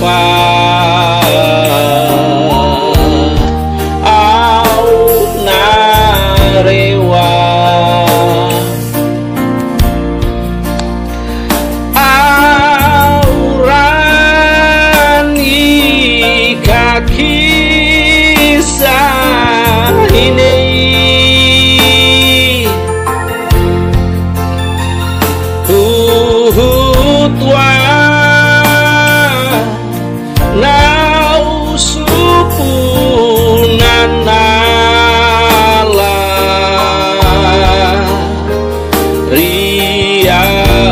Wow.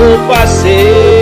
o passeio.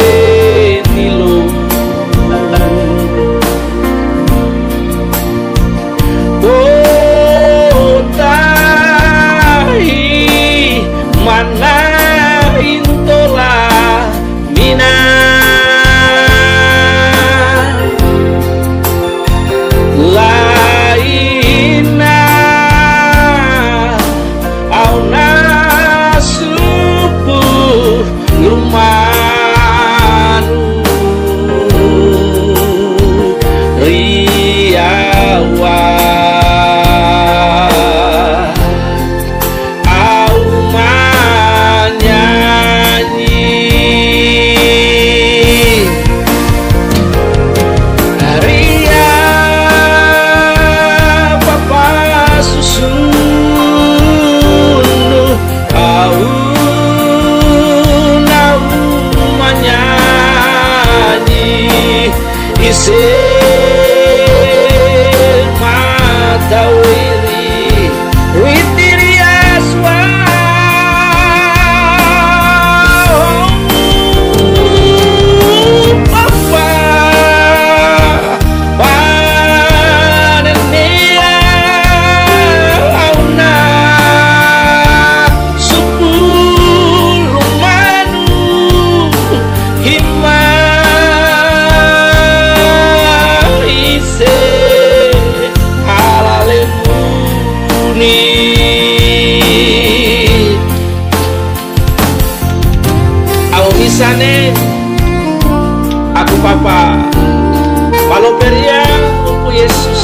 Loberia Tuku Yesus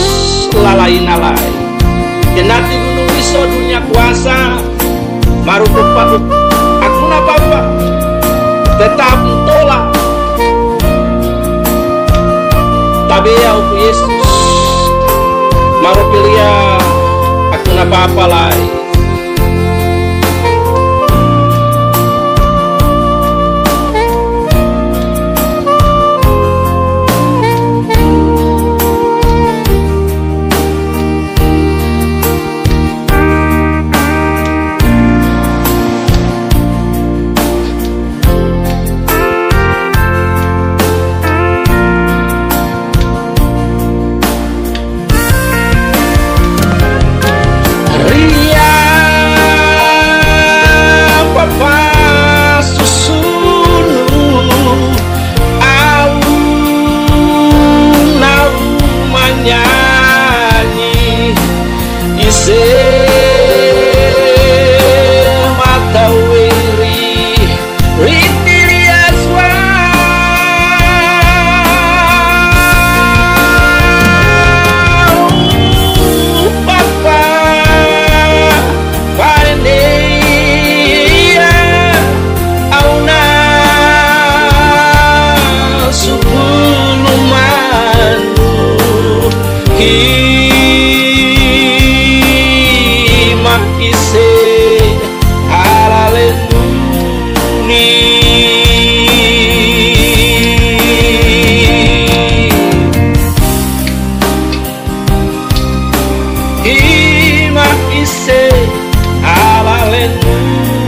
lalai nalai. Genati gunung iso dunia kuasa. Maru kupat Aku na bapa Tetap tolak. Tapi ya Tuku Yesus Maru pilih ya. aku na apa lai ima i se, aleluia.